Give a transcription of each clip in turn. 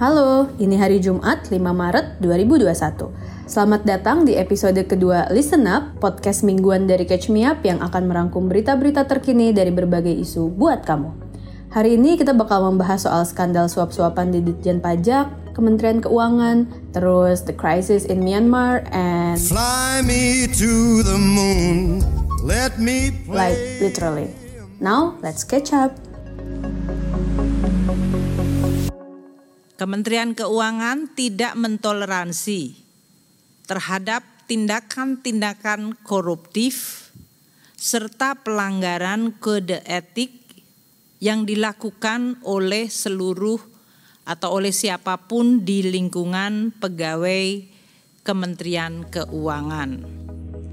Halo, ini hari Jumat 5 Maret 2021. Selamat datang di episode kedua Listen Up, podcast mingguan dari Catch Me Up yang akan merangkum berita-berita terkini dari berbagai isu buat kamu. Hari ini kita bakal membahas soal skandal suap-suapan di Ditjen Pajak, Kementerian Keuangan, terus the crisis in Myanmar, and Fly me to the moon, let me play. like literally. Now, let's catch up. Kementerian Keuangan tidak mentoleransi terhadap tindakan-tindakan koruptif serta pelanggaran kode etik yang dilakukan oleh seluruh atau oleh siapa pun di lingkungan pegawai Kementerian Keuangan.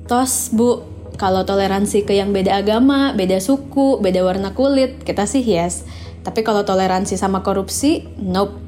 Tos, Bu, kalau toleransi ke yang beda agama, beda suku, beda warna kulit, kita sih yes. Tapi kalau toleransi sama korupsi, nope.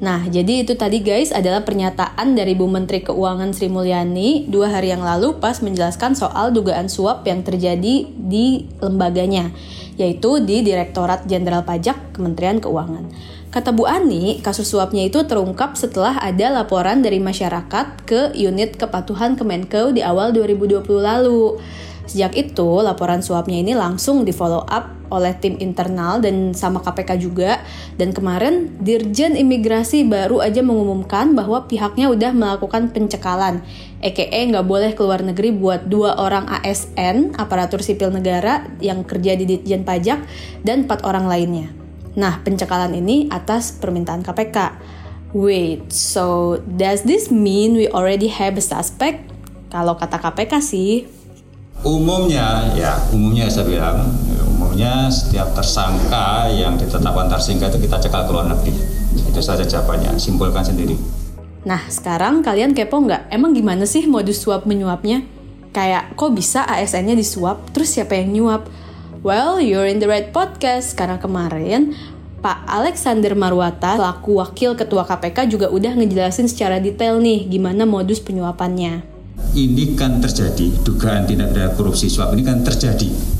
Nah, jadi itu tadi guys adalah pernyataan dari Bu Menteri Keuangan Sri Mulyani dua hari yang lalu pas menjelaskan soal dugaan suap yang terjadi di lembaganya, yaitu di Direktorat Jenderal Pajak Kementerian Keuangan. Kata Bu Ani, kasus suapnya itu terungkap setelah ada laporan dari masyarakat ke unit kepatuhan Kemenkeu di awal 2020 lalu. Sejak itu, laporan suapnya ini langsung di follow up oleh tim internal dan sama KPK juga. Dan kemarin, Dirjen Imigrasi baru aja mengumumkan bahwa pihaknya udah melakukan pencekalan. EKE nggak boleh keluar negeri buat dua orang ASN, aparatur sipil negara yang kerja di Ditjen Pajak, dan empat orang lainnya. Nah, pencekalan ini atas permintaan KPK. Wait, so does this mean we already have a suspect? Kalau kata KPK sih, Umumnya, ya umumnya saya bilang, ya, umumnya setiap tersangka yang ditetapkan tersangka itu kita cekal ke luar negeri. Itu saja jawabannya, simpulkan sendiri. Nah, sekarang kalian kepo nggak? Emang gimana sih modus suap menyuapnya? Kayak, kok bisa ASN-nya disuap? Terus siapa yang nyuap? Well, you're in the right podcast. Karena kemarin, Pak Alexander Marwata, selaku Wakil Ketua KPK juga udah ngejelasin secara detail nih gimana modus penyuapannya. Ini kan terjadi, dugaan tindak pidana korupsi suap ini kan terjadi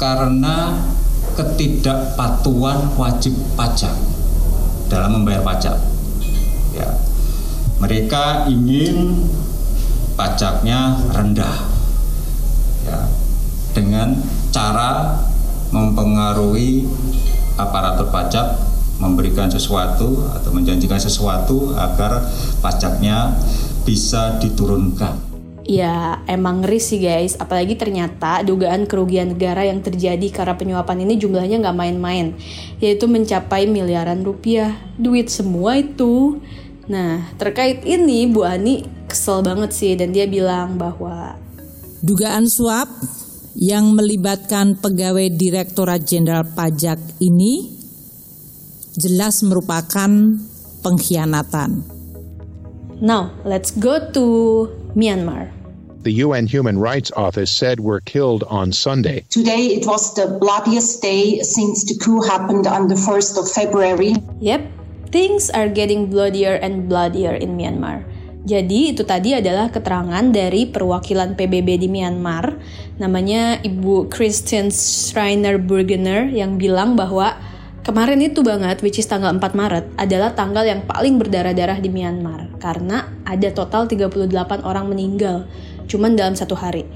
karena ketidakpatuhan wajib pajak dalam membayar pajak. Ya, mereka ingin pajaknya rendah, ya, dengan cara mempengaruhi aparatur pajak memberikan sesuatu atau menjanjikan sesuatu agar pajaknya bisa diturunkan. Ya, emang ngeri sih guys. Apalagi ternyata dugaan kerugian negara yang terjadi karena penyuapan ini jumlahnya nggak main-main. Yaitu mencapai miliaran rupiah. Duit semua itu. Nah, terkait ini Bu Ani kesel banget sih. Dan dia bilang bahwa Dugaan suap yang melibatkan pegawai Direktorat Jenderal Pajak ini jelas merupakan pengkhianatan. Now, let's go to Myanmar. The UN Human Rights Office said were killed on Sunday. Today it was the bloodiest day since the coup happened on the 1st of February. Yep, things are getting bloodier and bloodier in Myanmar. Jadi itu tadi adalah keterangan dari perwakilan PBB di Myanmar, namanya Ibu Christian Schreiner Burgener yang bilang bahwa kemarin itu banget, which is tanggal 4 Maret, adalah tanggal yang paling berdarah-darah di Myanmar karena ada total 38 orang meninggal cuman dalam satu hari.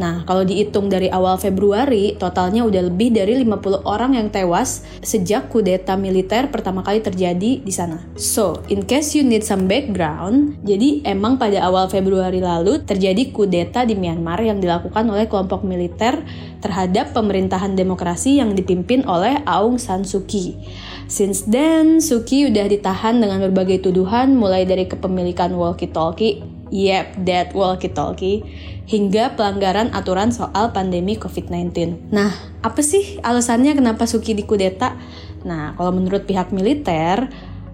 Nah, kalau dihitung dari awal Februari, totalnya udah lebih dari 50 orang yang tewas sejak kudeta militer pertama kali terjadi di sana. So, in case you need some background, jadi emang pada awal Februari lalu terjadi kudeta di Myanmar yang dilakukan oleh kelompok militer terhadap pemerintahan demokrasi yang dipimpin oleh Aung San Suu Kyi. Since then, Suu Kyi udah ditahan dengan berbagai tuduhan mulai dari kepemilikan walkie-talkie Yep, that walkie-talkie hingga pelanggaran aturan soal pandemi COVID-19. Nah, apa sih alasannya kenapa Suki dikudeta? Nah, kalau menurut pihak militer,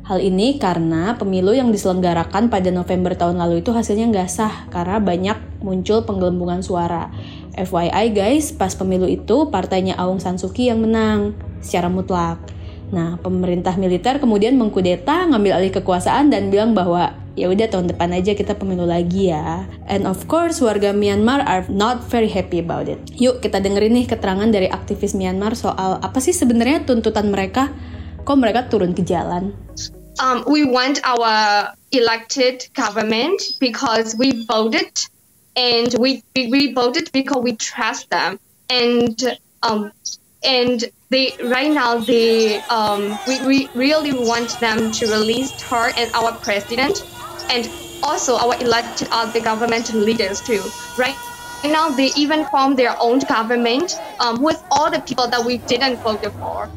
hal ini karena pemilu yang diselenggarakan pada November tahun lalu itu hasilnya nggak sah karena banyak muncul penggelembungan suara. FYI guys, pas pemilu itu partainya Aung San Suu Kyi yang menang secara mutlak. Nah, pemerintah militer kemudian mengkudeta, ngambil alih kekuasaan dan bilang bahwa ya udah tahun depan aja kita pemilu lagi ya. And of course warga Myanmar are not very happy about it. Yuk kita dengerin nih keterangan dari aktivis Myanmar soal apa sih sebenarnya tuntutan mereka kok mereka turun ke jalan. um, we want our elected government because we voted and we, we, voted because we trust them and um, and they right now they um, we, we really want them to release her and our president and also our elected other government leaders too right now they even form their own government um, with all the people that we didn't vote for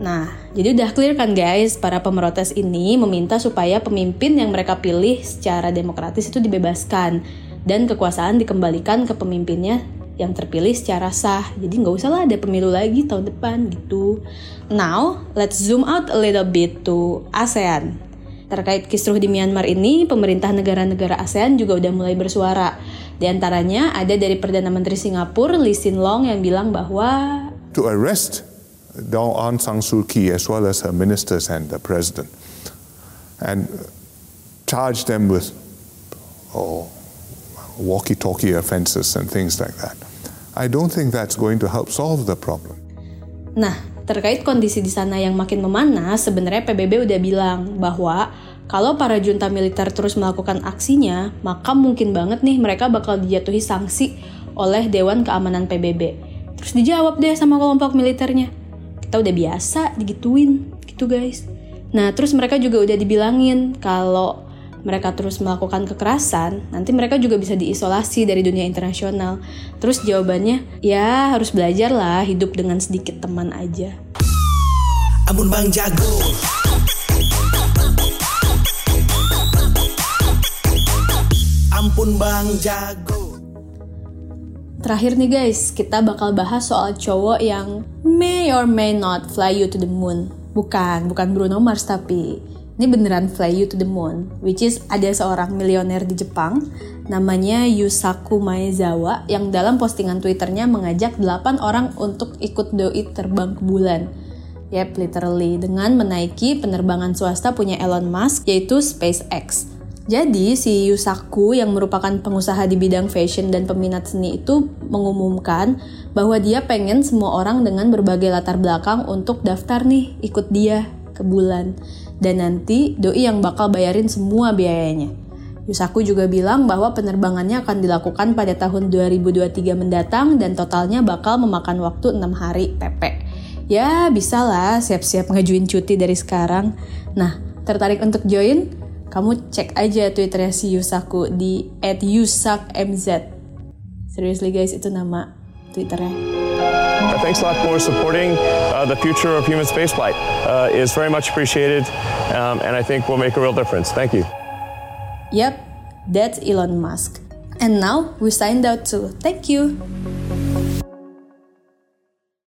Nah, jadi udah clear kan guys, para pemerotes ini meminta supaya pemimpin yang mereka pilih secara demokratis itu dibebaskan dan kekuasaan dikembalikan ke pemimpinnya yang terpilih secara sah. Jadi nggak usah lah ada pemilu lagi tahun depan gitu. Now, let's zoom out a little bit to ASEAN. Terkait kisruh di Myanmar ini, pemerintah negara-negara ASEAN juga udah mulai bersuara. Di antaranya ada dari Perdana Menteri Singapura Lee Hsien Loong yang bilang bahwa to arrest Daw Aung San Suu Kyi as well as her ministers and the president and charge them with oh, walkie-talkie offenses and things like that. I don't think that's going to help solve the problem. Nah, terkait kondisi di sana yang makin memanas, sebenarnya PBB udah bilang bahwa kalau para junta militer terus melakukan aksinya, maka mungkin banget nih mereka bakal dijatuhi sanksi oleh Dewan Keamanan PBB. Terus dijawab deh sama kelompok militernya kita udah biasa digituin gitu guys nah terus mereka juga udah dibilangin kalau mereka terus melakukan kekerasan, nanti mereka juga bisa diisolasi dari dunia internasional. Terus jawabannya, ya harus belajar lah hidup dengan sedikit teman aja. Ampun Bang Jago. Ampun Bang Jago. Terakhir nih guys, kita bakal bahas soal cowok yang may or may not fly you to the moon. Bukan, bukan Bruno Mars tapi ini beneran fly you to the moon. Which is ada seorang milioner di Jepang namanya Yusaku Maezawa yang dalam postingan Twitternya mengajak 8 orang untuk ikut doi terbang ke bulan. Yep, literally dengan menaiki penerbangan swasta punya Elon Musk yaitu SpaceX. Jadi si Yusaku yang merupakan pengusaha di bidang fashion dan peminat seni itu mengumumkan bahwa dia pengen semua orang dengan berbagai latar belakang untuk daftar nih ikut dia ke bulan. Dan nanti doi yang bakal bayarin semua biayanya. Yusaku juga bilang bahwa penerbangannya akan dilakukan pada tahun 2023 mendatang dan totalnya bakal memakan waktu 6 hari PP. Ya, bisa lah siap-siap ngajuin cuti dari sekarang. Nah, tertarik untuk join? Kamu cek aja twitternya si Yusaku di @yusakmz. Seriously guys, itu nama twitternya. Uh, thanks a lot for supporting uh, the future of human spaceflight. Uh, is very much appreciated, um, and I think will make a real difference. Thank you. Yep, that's Elon Musk. And now we signed out too. Thank you.